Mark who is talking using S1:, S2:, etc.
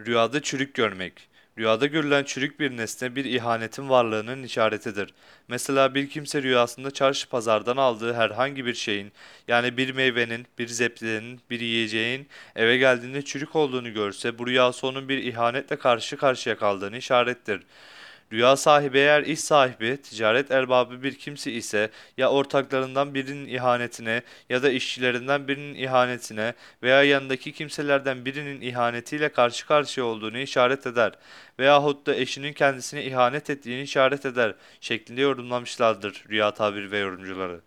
S1: Rüyada çürük görmek. Rüyada görülen çürük bir nesne bir ihanetin varlığının işaretidir. Mesela bir kimse rüyasında çarşı pazardan aldığı herhangi bir şeyin, yani bir meyvenin, bir zeplenin, bir yiyeceğin eve geldiğinde çürük olduğunu görse bu rüyası onun bir ihanetle karşı karşıya kaldığını işarettir. Rüya sahibi eğer iş sahibi, ticaret erbabı bir kimse ise ya ortaklarından birinin ihanetine ya da işçilerinden birinin ihanetine veya yanındaki kimselerden birinin ihanetiyle karşı karşıya olduğunu işaret eder veyahut da eşinin kendisine ihanet ettiğini işaret eder şeklinde yorumlamışlardır rüya tabiri ve yorumcuları.